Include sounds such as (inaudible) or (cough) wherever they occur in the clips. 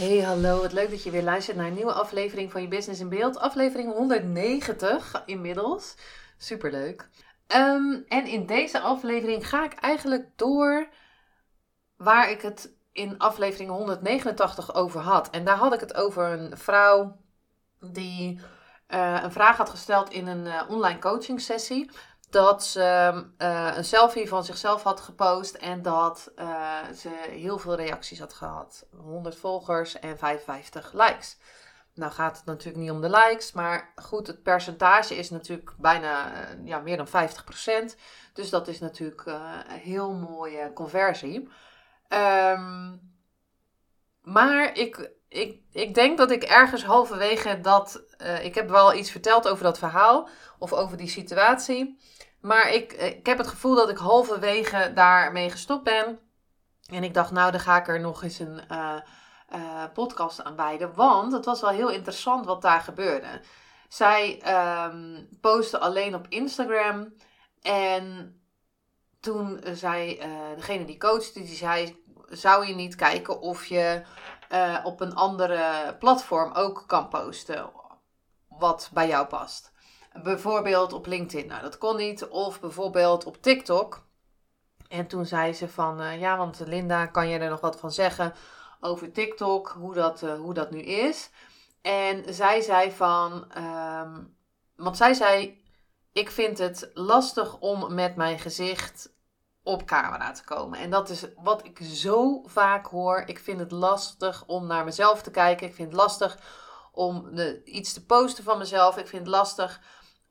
Hey, hallo. Wat leuk dat je weer luistert naar een nieuwe aflevering van je Business in Beeld. Aflevering 190 inmiddels. Superleuk. Um, en in deze aflevering ga ik eigenlijk door waar ik het in aflevering 189 over had. En daar had ik het over een vrouw die uh, een vraag had gesteld in een uh, online coaching sessie dat ze uh, een selfie van zichzelf had gepost en dat uh, ze heel veel reacties had gehad. 100 volgers en 55 likes. Nou gaat het natuurlijk niet om de likes, maar goed, het percentage is natuurlijk bijna uh, ja, meer dan 50%. Dus dat is natuurlijk een heel mooie conversie. Um, maar ik, ik, ik denk dat ik ergens halverwege dat. ik heb wel iets verteld over dat verhaal of over die situatie. Maar ik, ik heb het gevoel dat ik halverwege daarmee gestopt ben. En ik dacht, nou, dan ga ik er nog eens een uh, uh, podcast aan wijden. Want het was wel heel interessant wat daar gebeurde. Zij um, postte alleen op Instagram. En toen zei uh, degene die coachte, die zei... Zou je niet kijken of je op een andere platform ook kan posten wat bij jou past? Bijvoorbeeld op LinkedIn. Nou, dat kon niet. Of bijvoorbeeld op TikTok. En toen zei ze van, uh, ja, want Linda, kan je er nog wat van zeggen over TikTok, hoe dat, uh, hoe dat nu is? En zij zei van, um, want zij zei, ik vind het lastig om met mijn gezicht op camera te komen. En dat is wat ik zo vaak hoor. Ik vind het lastig om naar mezelf te kijken. Ik vind het lastig om iets te posten van mezelf. Ik vind het lastig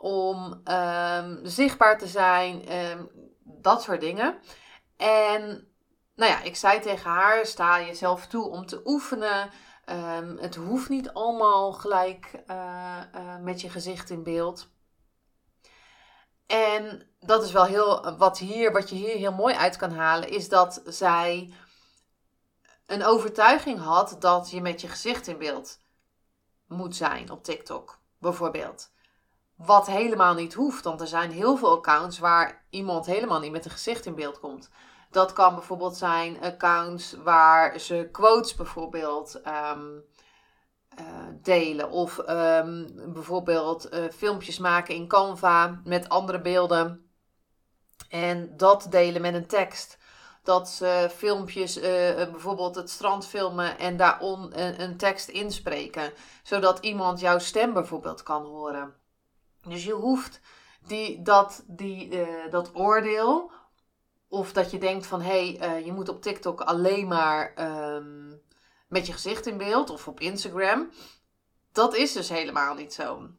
om um, zichtbaar te zijn, um, dat soort dingen. En nou ja, ik zei tegen haar: sta jezelf toe om te oefenen. Um, het hoeft niet allemaal gelijk uh, uh, met je gezicht in beeld. En dat is wel heel, wat, hier, wat je hier heel mooi uit kan halen, is dat zij een overtuiging had dat je met je gezicht in beeld moet zijn op TikTok, bijvoorbeeld. Wat helemaal niet hoeft, want er zijn heel veel accounts waar iemand helemaal niet met een gezicht in beeld komt. Dat kan bijvoorbeeld zijn accounts waar ze quotes bijvoorbeeld um, uh, delen. Of um, bijvoorbeeld uh, filmpjes maken in Canva met andere beelden. En dat delen met een tekst. Dat ze filmpjes, uh, bijvoorbeeld het strand filmen en daar een, een tekst inspreken. Zodat iemand jouw stem bijvoorbeeld kan horen. Dus je hoeft die, dat, die, uh, dat oordeel, of dat je denkt van hé, hey, uh, je moet op TikTok alleen maar um, met je gezicht in beeld of op Instagram. Dat is dus helemaal niet zo.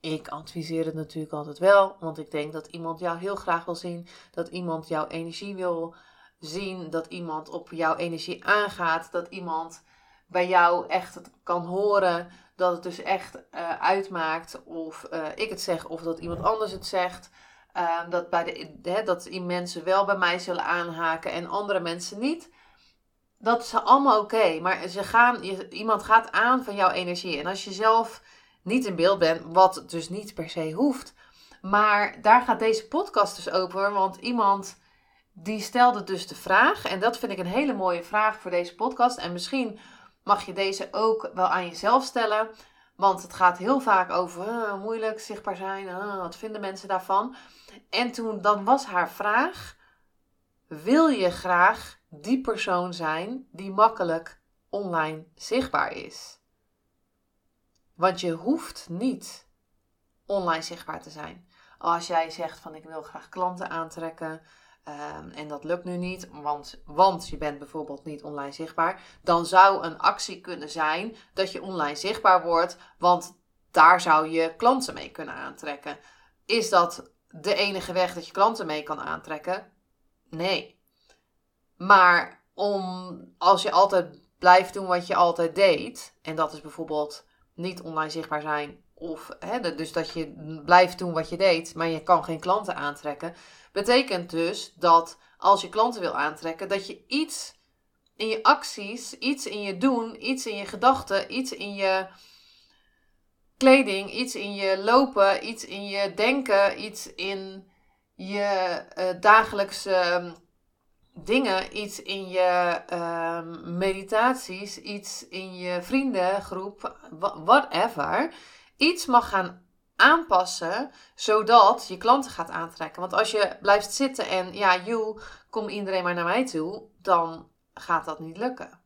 Ik adviseer het natuurlijk altijd wel, want ik denk dat iemand jou heel graag wil zien, dat iemand jouw energie wil zien, dat iemand op jouw energie aangaat, dat iemand bij jou echt kan horen dat het dus echt uh, uitmaakt of uh, ik het zeg of dat iemand anders het zegt. Uh, dat, bij de, hè, dat mensen wel bij mij zullen aanhaken en andere mensen niet. Dat is allemaal oké. Maar ze gaan, iemand gaat aan van jouw energie. En als je zelf niet in beeld bent, wat dus niet per se hoeft. Maar daar gaat deze podcast dus over. Want iemand die stelde dus de vraag. En dat vind ik een hele mooie vraag voor deze podcast. En misschien mag je deze ook wel aan jezelf stellen. Want het gaat heel vaak over uh, moeilijk zichtbaar zijn. Uh, wat vinden mensen daarvan? En toen dan was haar vraag: wil je graag die persoon zijn die makkelijk online zichtbaar is? Want je hoeft niet online zichtbaar te zijn. Als jij zegt van ik wil graag klanten aantrekken, Um, en dat lukt nu niet, want, want je bent bijvoorbeeld niet online zichtbaar. Dan zou een actie kunnen zijn dat je online zichtbaar wordt, want daar zou je klanten mee kunnen aantrekken. Is dat de enige weg dat je klanten mee kan aantrekken? Nee. Maar om als je altijd blijft doen wat je altijd deed, en dat is bijvoorbeeld niet online zichtbaar zijn, of hè, dus dat je blijft doen wat je deed, maar je kan geen klanten aantrekken, betekent dus dat als je klanten wil aantrekken, dat je iets in je acties, iets in je doen, iets in je gedachten, iets in je kleding, iets in je lopen, iets in je denken, iets in je uh, dagelijkse ehm, dingen, iets in je uh, meditaties, iets in je vriendengroep, whatever, iets mag gaan aanpassen zodat je klanten gaat aantrekken. Want als je blijft zitten en ja, joe, kom iedereen maar naar mij toe, dan gaat dat niet lukken.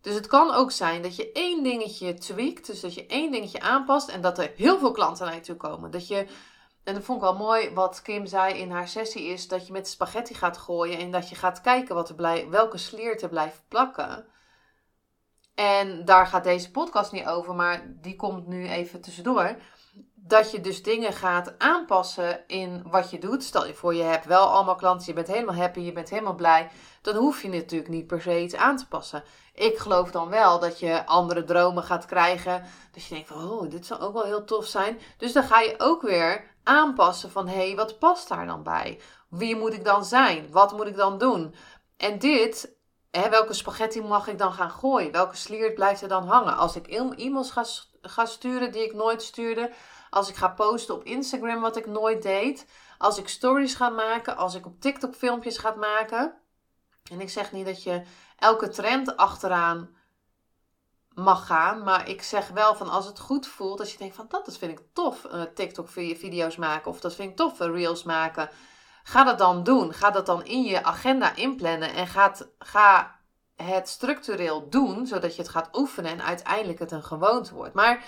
Dus het kan ook zijn dat je één dingetje tweakt, dus dat je één dingetje aanpast en dat er heel veel klanten naar je toe komen. Dat je, en dat vond ik wel mooi wat Kim zei in haar sessie, is dat je met spaghetti gaat gooien en dat je gaat kijken wat er blij, welke slier er blijft plakken. En daar gaat deze podcast niet over, maar die komt nu even tussendoor. Dat je dus dingen gaat aanpassen in wat je doet. Stel je voor, je hebt wel allemaal klanten, je bent helemaal happy, je bent helemaal blij. Dan hoef je natuurlijk niet per se iets aan te passen. Ik geloof dan wel dat je andere dromen gaat krijgen. Dat je denkt van, oh, dit zou ook wel heel tof zijn. Dus dan ga je ook weer aanpassen van, hé, hey, wat past daar dan bij? Wie moet ik dan zijn? Wat moet ik dan doen? En dit Welke spaghetti mag ik dan gaan gooien? Welke sliert blijft er dan hangen? Als ik e-mails ga, sturen die ik nooit stuurde. Als ik ga posten op Instagram wat ik nooit deed. Als ik stories ga maken. Als ik op TikTok filmpjes ga maken. En ik zeg niet dat je elke trend achteraan mag gaan. Maar ik zeg wel van als het goed voelt. Als je denkt van dat, vind ik tof. Uh, TikTok video's maken. Of dat vind ik tof. Uh, reels maken. Ga dat dan doen. Ga dat dan in je agenda inplannen. En ga het structureel doen. Zodat je het gaat oefenen. En uiteindelijk het een gewoonte wordt. Maar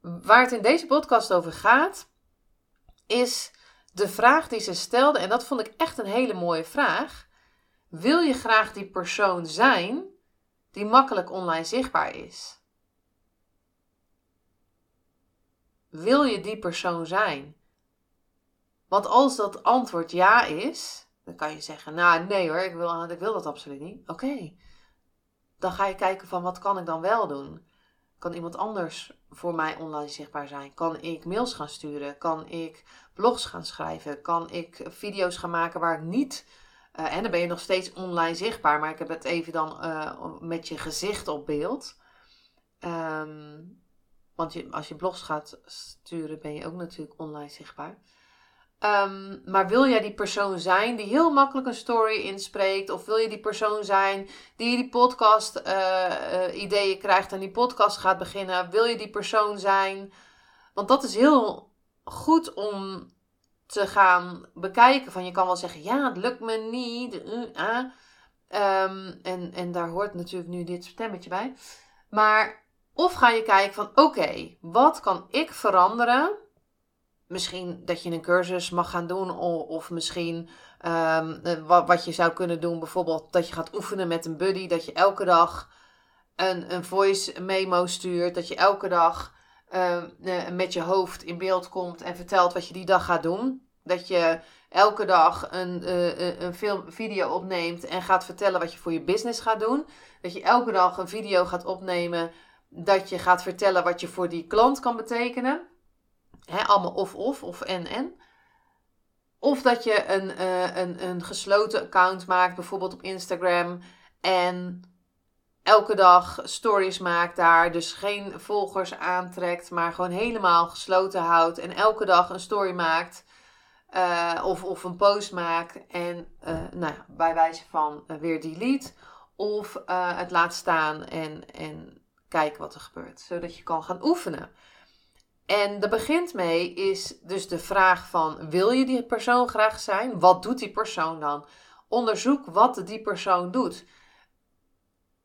waar het in deze podcast over gaat. Is de vraag die ze stelde. En dat vond ik echt een hele mooie vraag. Wil je graag die persoon zijn die makkelijk online zichtbaar is? Wil je die persoon zijn? Want als dat antwoord ja is, dan kan je zeggen, nou nee hoor, ik wil, ik wil dat absoluut niet. Oké, dan ga je kijken van wat kan ik dan wel doen? Kan iemand anders voor mij online zichtbaar zijn? Kan ik mails gaan sturen? Kan ik blogs gaan schrijven? Kan ik video's gaan maken waar ik niet... En dan ben je nog steeds online zichtbaar, maar ik heb het even dan uh, met je gezicht op beeld. Um, want als je blogs gaat sturen, ben je ook natuurlijk online zichtbaar. Um, maar wil jij die persoon zijn die heel makkelijk een story inspreekt? Of wil je die persoon zijn die die podcast uh, ideeën krijgt en die podcast gaat beginnen? Wil je die persoon zijn? Want dat is heel goed om te gaan bekijken. Van je kan wel zeggen, ja, het lukt me niet. Uh, um, en, en daar hoort natuurlijk nu dit stemmetje bij. Maar of ga je kijken van, oké, wat kan ik veranderen? Misschien dat je een cursus mag gaan doen. Of, misschien um, wat, wat je zou kunnen doen. Bijvoorbeeld dat je gaat oefenen met een buddy. Dat je elke dag een, een voice memo stuurt. Dat je elke dag uh, met je hoofd in beeld komt en vertelt wat je die dag gaat doen. Dat je elke dag een, uh, een film, video opneemt en gaat vertellen wat je voor je business gaat doen. Dat je elke dag een video gaat opnemen. Dat je gaat vertellen wat je voor die klant kan betekenen allemaal of-of of en-en. Of dat je een, uh, een, een gesloten account maakt, bijvoorbeeld op Instagram. En elke dag stories maakt daar. Dus geen volgers aantrekt, maar gewoon helemaal gesloten houdt. En elke dag een story maakt. Uh, of, of een post maakt. En uh, nou bij wijze van weer delete. Of het laat staan en, en kijken wat er gebeurt. Zodat je kan gaan oefenen. En daar begint mee is dus de vraag van, wil je die persoon graag zijn? Wat doet die persoon dan? Onderzoek wat die persoon doet.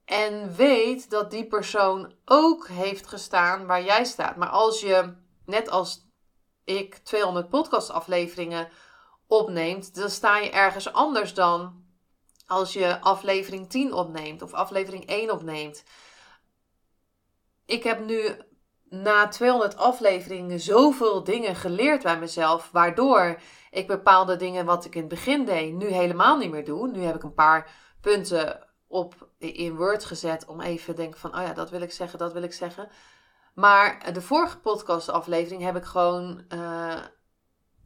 En weet dat die persoon ook heeft gestaan waar jij staat. Maar als je, net als ik, 200 podcastafleveringen opneemt, dan sta je ergens anders dan als je aflevering 10 opneemt of aflevering 1 opneemt. Ik heb nu na 200 afleveringen zoveel dingen geleerd bij mezelf, waardoor ik bepaalde dingen wat ik in het begin deed, nu helemaal niet meer doe. Nu heb ik een paar punten op in Word gezet om even te denken van, oh ja, dat wil ik zeggen, dat wil ik zeggen. Maar de vorige podcastaflevering heb ik gewoon uh,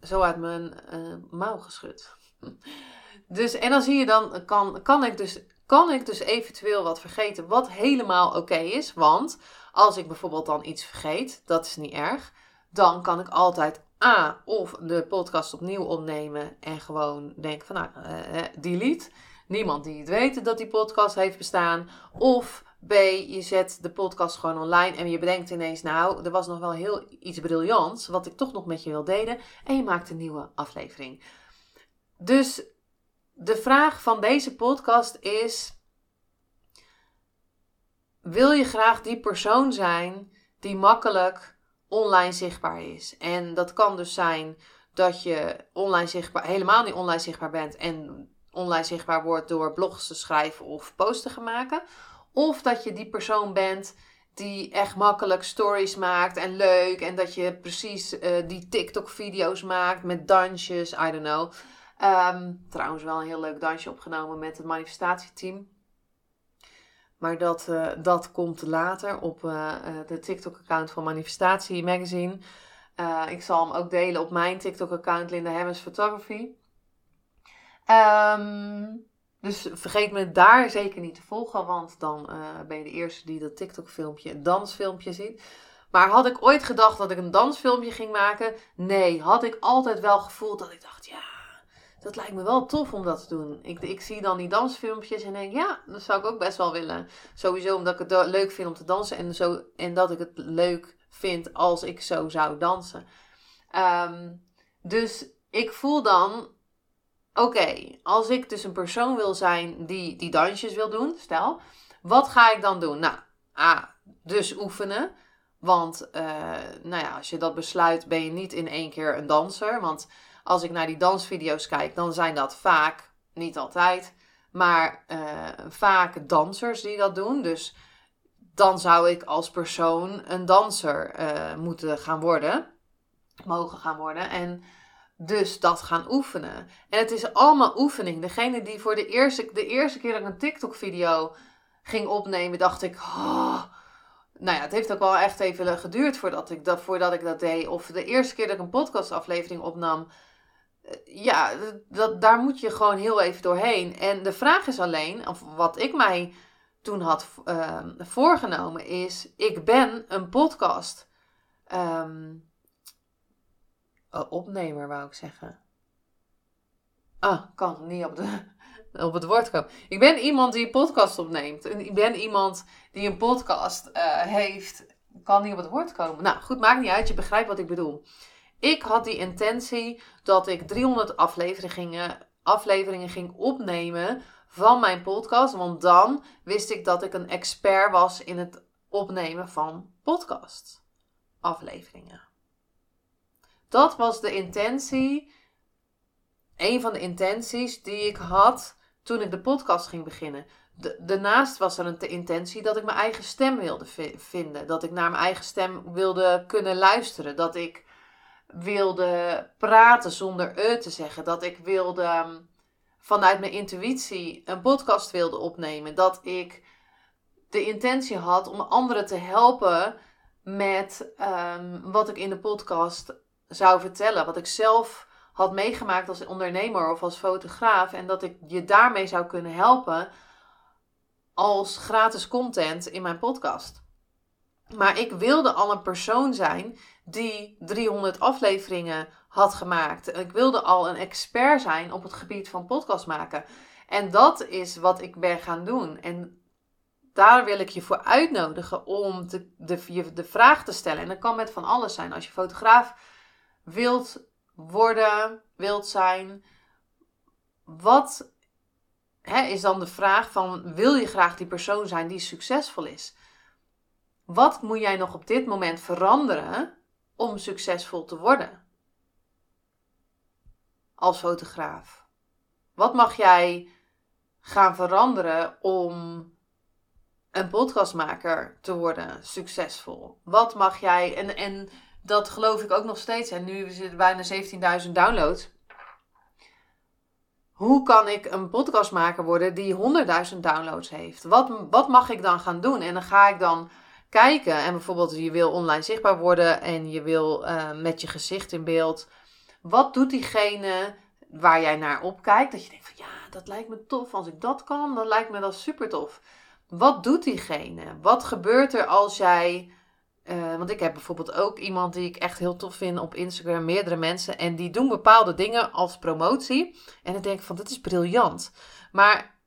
zo uit mijn uh, mouw geschud. (laughs) Dus, en dan zie je dan, kan, kan, ik dus, kan ik dus eventueel wat vergeten, wat helemaal oké is. Want als ik bijvoorbeeld dan iets vergeet, dat is niet erg. Dan kan ik altijd A, of de podcast opnieuw opnemen en gewoon denken van, nou, uh, delete. Niemand die het weet dat die podcast heeft bestaan. Of B, je zet de podcast gewoon online en je bedenkt ineens, nou, er was nog wel heel iets briljants, wat ik toch nog met je wil delen. En je maakt een nieuwe aflevering. Dus de vraag van deze podcast is: wil je graag die persoon zijn die makkelijk online zichtbaar is? En dat kan dus zijn dat je online zichtbaar, helemaal niet online zichtbaar bent en online zichtbaar wordt door blogs te schrijven of posts te maken. Of dat je die persoon bent die echt makkelijk stories maakt en leuk. En dat je precies uh, die TikTok-video's maakt met dansjes, I don't know. Ehm, trouwens, wel een heel leuk dansje opgenomen met het manifestatieteam. Maar dat, uh, dat komt later op uh, de TikTok-account van Manifestatie Magazine. ik zal hem ook delen op mijn TikTok-account Linda Hemmers Photography. Um, dus vergeet me daar zeker niet te volgen, want dan ben je de eerste die dat TikTok-filmpje, dansfilmpje ziet. Maar had ik ooit gedacht dat ik een dansfilmpje ging maken? Nee, had ik altijd wel gevoeld dat ik dacht, ja, dat lijkt me wel tof om dat te doen. Ik, ik zie dan die dansfilmpjes en denk, ja, dat zou ik ook best wel willen. Sowieso omdat ik het leuk vind om te dansen en, zo, en dat ik het leuk vind als ik zo zou dansen. Um, dus ik voel dan, oké, als ik dus een persoon wil zijn die die dansjes wil doen, stel, wat ga ik dan doen? Nou, A, dus oefenen. Want, uh, nou ja, als je dat besluit, ben je niet in één keer een danser. Want als ik naar die dansvideo's kijk, dan zijn dat vaak, niet altijd, maar uh, vaak dansers die dat doen. Dus dan zou ik als persoon een danser uh, moeten gaan worden, mogen gaan worden. En dus dat gaan oefenen. En het is allemaal oefening. Degene die voor de eerste, de eerste keer dat ik een TikTok-video ging opnemen, dacht ik. Nou ja, het heeft ook wel echt even geduurd voordat ik dat, voordat ik dat deed. Of de eerste keer dat ik een podcastaflevering opnam. Eh, ja, dat, daar moet je gewoon heel even doorheen. En de vraag is alleen, of wat ik mij toen had uh, voorgenomen, is: ik ben een podcast. Um, opnemer, wou ik zeggen. Ah, kan niet op, de, (laughs) op het woord komen. Ik ben iemand die podcast opneemt. Ik ben iemand die een podcast uh, heeft. Kan niet op het woord komen. Nou, goed, maakt niet uit. Je begrijpt wat ik bedoel. Ik had die intentie dat ik 300 afleveringen, afleveringen ging opnemen van mijn podcast. Want dan wist ik dat ik een expert was in het opnemen van podcast afleveringen. Dat was de intentie, een van de intenties die ik had toen ik de podcast ging beginnen. daarnaast was er een intentie dat ik mijn eigen stem wilde vinden. Dat ik naar mijn eigen stem wilde kunnen luisteren. Dat ik wilde praten zonder e te zeggen. Dat ik wilde ehm, vanuit mijn intuïtie een podcast wilde opnemen. Dat ik de intentie had om anderen te helpen met um, wat ik in de podcast zou vertellen. Wat ik zelf had meegemaakt als ondernemer of als fotograaf. En dat ik je daarmee zou kunnen helpen als gratis content in mijn podcast. Maar ik wilde al een persoon zijn die 300 afleveringen had gemaakt. Ik wilde al een expert zijn op het gebied van podcast maken. En dat is wat ik ben gaan doen. En daar wil ik je voor uitnodigen om de, de, de vraag te stellen. En dat kan met van alles zijn. Als je fotograaf wilt worden, wilt zijn. Wat hè, is dan de vraag van, wil je graag die persoon zijn die succesvol is? Wat moet jij nog op dit moment veranderen om succesvol te worden? Als fotograaf. Wat mag jij gaan veranderen om een podcastmaker te worden succesvol? Wat mag jij en, en dat geloof ik ook nog steeds. En nu zitten bijna 17.000 downloads. hoe kan ik een podcastmaker worden die 100.000 downloads heeft? Wat, wat mag ik dan gaan doen? En dan ga ik dan kijken. En bijvoorbeeld, je wil online zichtbaar worden en je wil uh, met je gezicht in beeld. Wat doet diegene waar jij naar opkijkt? Dat je denkt van ja, dat lijkt me tof. Als ik dat kan, dan lijkt me dat super tof. Wat doet diegene? Wat gebeurt er als jij. Uh, want ik heb bijvoorbeeld ook iemand die ik echt heel tof vind op Instagram, meerdere mensen. En die doen bepaalde dingen als promotie. En dan denk ik van, dit is briljant. Maar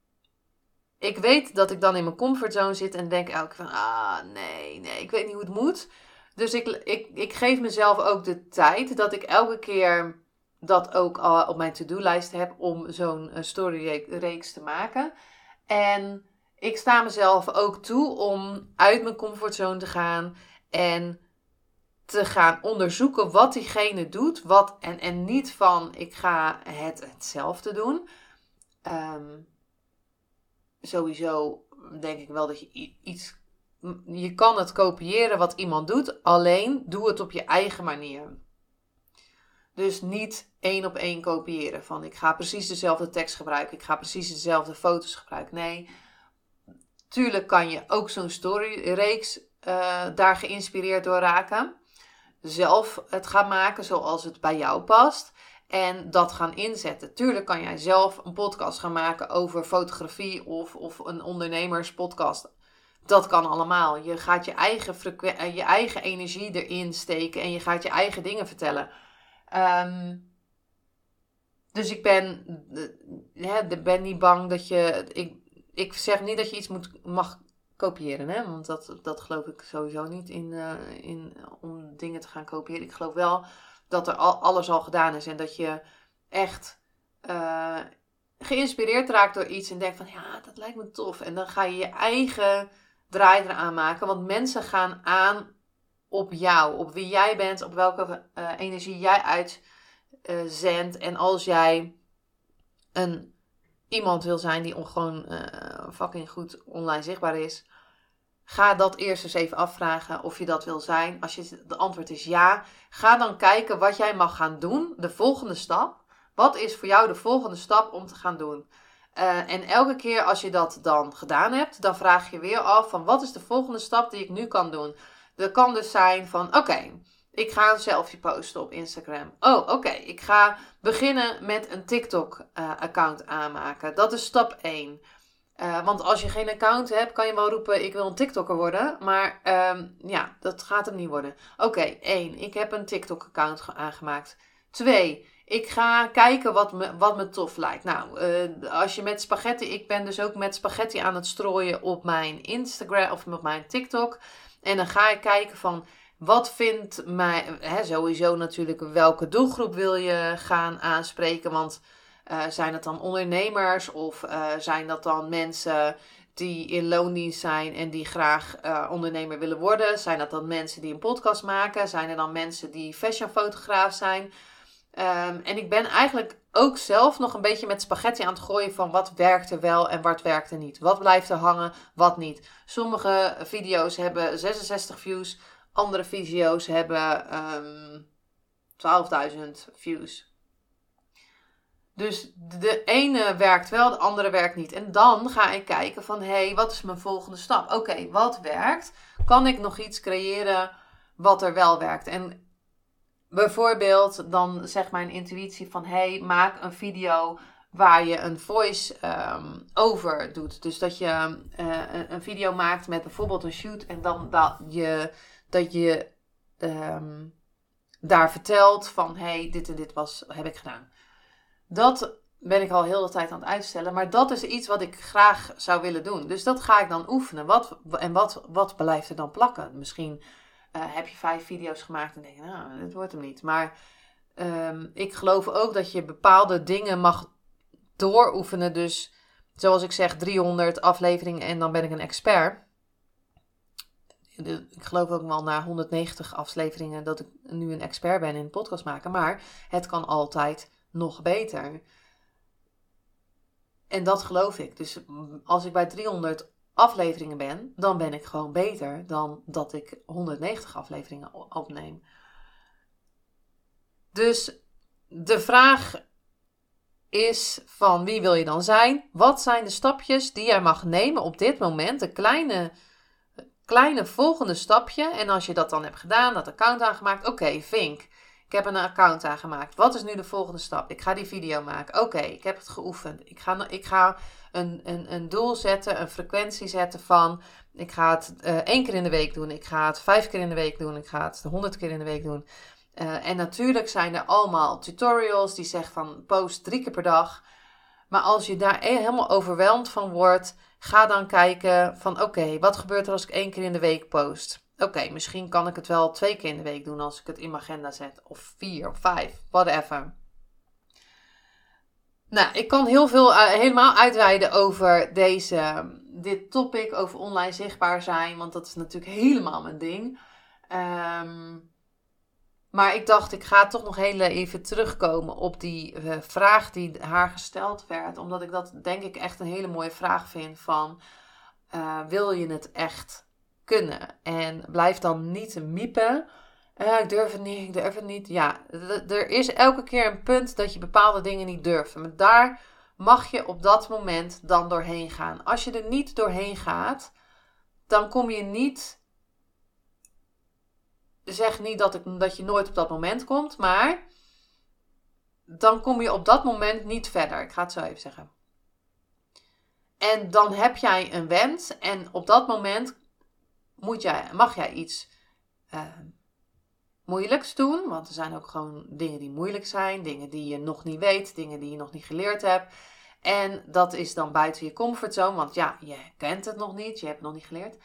ik weet dat ik dan in mijn comfortzone zit en denk elke van, ah nee, nee, ik weet niet hoe het moet. Dus ik, ik, ik geef mezelf ook de tijd dat ik elke keer dat ook al op mijn to-do-lijst heb om zo'n eh, storyreeks te maken. En ik sta mezelf ook toe om uit mijn comfortzone te gaan en te gaan onderzoeken wat diegene doet. Wat, en, en niet van ik ga het hetzelfde doen. Um, sowieso denk ik wel dat je iets. Je kan het kopiëren wat iemand doet, alleen doe het op je eigen manier. Dus niet één op één kopiëren. Van ik ga precies dezelfde tekst gebruiken, ik ga precies dezelfde foto's gebruiken. Nee, tuurlijk kan je ook zo'n storyreeks uh, daar geïnspireerd door raken. Zelf het gaan maken zoals het bij jou past en dat gaan inzetten. Tuurlijk kan jij zelf een podcast gaan maken over fotografie of, of een ondernemerspodcast. Dat kan allemaal. Je gaat je eigen, je eigen energie erin steken en je gaat je eigen dingen vertellen. Um, dus ik ben, hè, ben niet bang dat je. Ik, ik zeg niet dat je iets moet, mag kopiëren, hè? want dat, dat geloof ik sowieso niet in, uh, in, om dingen te gaan kopiëren. Ik geloof wel dat er al, alles al gedaan is en dat je echt uh, geïnspireerd raakt door iets en denkt van ja, dat lijkt me tof. En dan ga je je eigen draai eraan maken, want mensen gaan aan op jou, op wie jij bent, op welke uh, energie jij uitzendt. en als jij een iemand wil zijn die gewoon fucking goed online zichtbaar is, Ga dat eerst eens even afvragen of je dat wil zijn. Als je de antwoord is ja, ga dan kijken wat jij mag gaan doen. De volgende stap. Wat is voor jou de volgende stap om te gaan doen? Uh, en elke keer als je dat dan gedaan hebt, dan vraag je weer af van wat is de volgende stap die ik nu kan doen? Dat kan dus zijn van oké, ik ga een selfie posten op Instagram. Oh, oké, ik ga beginnen met een TikTok uh, account aanmaken. Dat is stap 1. Uh, want als je geen account hebt, kan je wel roepen: Ik wil een TikToker worden. Maar um, ja, dat gaat hem niet worden. Oké, één, ik heb een TikTok-account aangemaakt. Twee, ik ga kijken wat me, wat me tof lijkt. Nou, uh, als je met spaghetti, ik ben dus ook met spaghetti aan het strooien op mijn Instagram of op mijn TikTok. En dan ga ik kijken van wat vindt mij, hè, sowieso natuurlijk, welke doelgroep wil je gaan aanspreken. Want uh, zijn dat dan ondernemers of uh, zijn dat dan mensen die in loondienst zijn en die graag uh, ondernemer willen worden? Zijn dat dan mensen die een podcast maken? Zijn er dan mensen die fashionfotograaf zijn? Um, en ik ben eigenlijk ook zelf nog een beetje met spaghetti aan het gooien van wat werkt er wel en wat werkt er niet. Wat blijft er hangen, wat niet. Sommige video's hebben 66 views, andere video's hebben um, ehm, 12.000 views. Dus de ene werkt wel, de andere werkt niet. En dan ga ik kijken van, hé, hey, wat is mijn volgende stap? Oké, wat werkt? Kan ik nog iets creëren wat er wel werkt? En bijvoorbeeld, dan zegt mijn intuïtie van, hé, hey, maak een video waar je een voice um, over doet. Dus dat je uh, een video maakt met bijvoorbeeld een shoot en dan dat je, dat je um, daar vertelt van, hé, hey, dit en dit was, heb ik gedaan. Dat ben ik al heel de tijd aan het uitstellen. Maar dat is iets wat ik graag zou willen doen. Dus dat ga ik dan oefenen. Wat, en wat, wat blijft er dan plakken? Misschien uh, heb je vijf video's gemaakt en denk je, nou, dit wordt hem niet. Maar um, ik geloof ook dat je bepaalde dingen mag dooroefenen. Dus zoals ik zeg, 300 afleveringen en dan ben ik een expert. Ik geloof ook wel na 190 afleveringen dat ik nu een expert ben in podcast maken. Maar het kan altijd nog beter. En dat geloof ik. Dus als ik bij 300 afleveringen ben, dan ben ik gewoon beter dan dat ik 190 afleveringen opneem. Dus de vraag is van wie wil je dan zijn? Wat zijn de stapjes die jij mag nemen op dit moment? Een kleine, kleine volgende stapje. En als je dat dan hebt gedaan, dat account aangemaakt, oké, vink. Ik heb een account aangemaakt. Wat is nu de volgende stap? Ik ga die video maken. Oké, ik heb het geoefend. Ik ga, ik ga een, een, een doel zetten, een frequentie zetten van. Ik ga het uh, één keer in de week doen. Ik ga het vijf keer in de week doen. Ik ga het honderd keer in de week doen. Uh, en natuurlijk zijn er allemaal tutorials die zeggen van post drie keer per dag. Maar als je daar helemaal overweldigd van wordt, ga dan kijken van oké, wat gebeurt er als ik één keer in de week post? Oké, misschien kan ik het wel twee keer in de week doen als ik het in mijn agenda zet. Of vier of vijf, whatever. Nou, ik kan heel veel uh, helemaal uitweiden over deze, dit topic, over online zichtbaar zijn. Want dat is natuurlijk helemaal mijn ding. Um, maar ik dacht, ik ga toch nog heel even terugkomen op die uh, vraag die haar gesteld werd. Omdat ik dat denk ik echt een hele mooie vraag vind van... Uh, wil je het echt kunnen? En blijf dan niet miepen. Uh, ik durf het niet, ik durf het niet. Ja, er is elke keer een punt dat je bepaalde dingen niet durft. Maar daar mag je op dat moment dan doorheen gaan. Als je er niet doorheen gaat, dan kom je niet zeg niet dat, ik, dat je nooit op dat moment komt, maar dan kom je op dat moment niet verder. Ik ga het zo even zeggen. En dan heb jij een wens en op dat moment moet jij, mag jij iets uh, moeilijks doen. Want er zijn ook gewoon dingen die moeilijk zijn, dingen die je nog niet weet, dingen die je nog niet geleerd hebt. En dat is dan buiten je comfortzone, want ja, je kent het nog niet, je hebt het nog niet geleerd.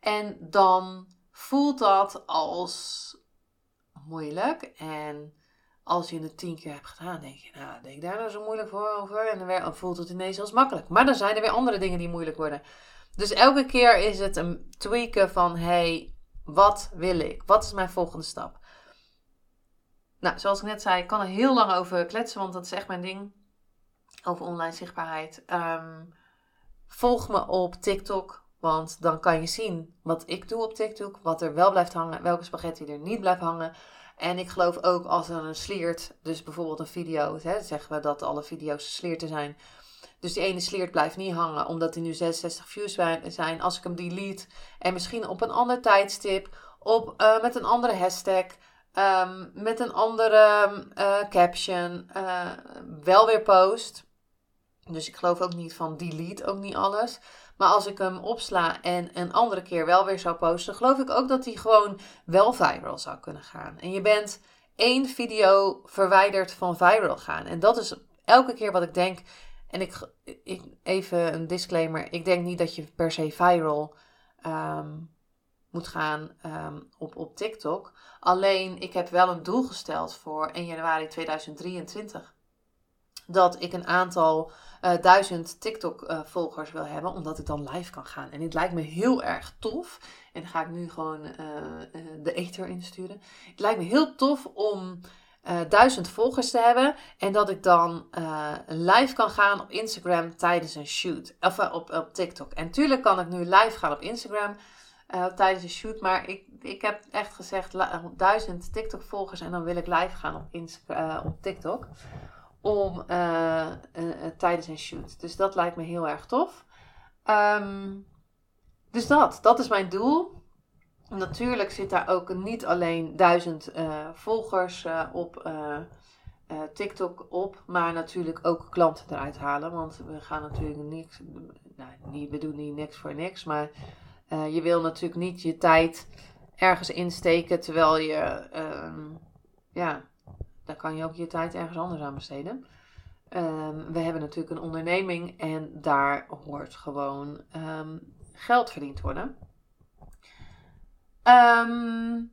En dan voelt dat als moeilijk. En als je het tien keer hebt gedaan, denk je, nou, denk daar nou zo moeilijk voor over. En dan voelt het ineens als makkelijk. Maar dan zijn er weer andere dingen die moeilijk worden. Dus elke keer is het een tweaken van, hey, wat wil ik? Wat is mijn volgende stap? Nou, zoals ik net zei, ik kan er heel lang over kletsen, want dat is echt mijn ding. Over online zichtbaarheid. Ehm, volg me op TikTok. Want dan kan je zien wat ik doe op TikTok, wat er wel blijft hangen, welke spaghetti er niet blijft hangen. En ik geloof ook als er een sliert, dus bijvoorbeeld een video, hè, zeggen we dat alle video's slierten zijn. Dus die ene sliert blijft niet hangen, omdat die nu 66 views zijn. Als ik hem delete en misschien op een ander tijdstip, op, uh, met een andere hashtag, um, met een andere uh, caption, uh, wel weer post. Dus ik geloof ook niet van delete ook niet alles. Maar als ik hem opsla en een andere keer wel weer zou posten, geloof ik ook dat hij gewoon wel viral zou kunnen gaan. En je bent één video verwijderd van viral gaan. En dat is elke keer wat ik denk. En ik, even een disclaimer. Ik denk niet dat je per se viral ehm, moet gaan um, op, op TikTok. Alleen ik heb wel een doel gesteld voor 1 januari 2023. Dat ik een aantal uh, duizend TikTok-volgers wil hebben, omdat ik dan live kan gaan. En het lijkt me heel erg tof. En dan ga ik nu gewoon uh, de ether insturen. Het lijkt me heel tof om duizend volgers te hebben. En dat ik dan live kan gaan op Instagram tijdens een shoot. Of op, op TikTok. En tuurlijk kan ik nu live gaan op Instagram. tijdens een shoot. Maar ik, ik heb echt gezegd duizend TikTok volgers en dan wil ik live gaan op, Insta, op TikTok om tijdens een shoot. Dus dat lijkt me heel erg tof. Um, dus dat, dat is mijn doel. Natuurlijk zit daar ook niet alleen duizend volgers op TikTok op, maar natuurlijk ook klanten eruit halen. Want we gaan natuurlijk niks, nou, niet, we doen niet niks voor niks, maar je wil natuurlijk niet je tijd ergens insteken terwijl je, uh, ja, daar kan je ook je tijd ergens anders aan besteden. Um, we hebben natuurlijk een onderneming en daar hoort gewoon um, geld verdiend worden. Um,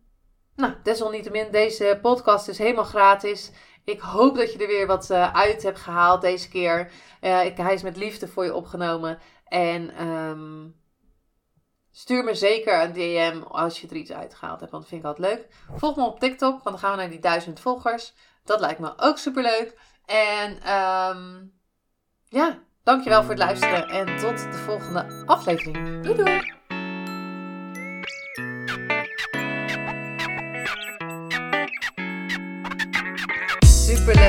nou, desalniettemin, deze podcast is helemaal gratis. Ik hoop dat je er weer wat uh, uit hebt gehaald deze keer. Uh, ik, hij is met liefde voor je opgenomen. En um, stuur me zeker een DM als je er iets uitgehaald hebt, want dat vind ik altijd leuk. Volg me op TikTok, want dan gaan we naar die duizend volgers. Dat lijkt me ook super leuk. En um, ja, dankjewel voor het luisteren en tot de volgende aflevering. Doei doei!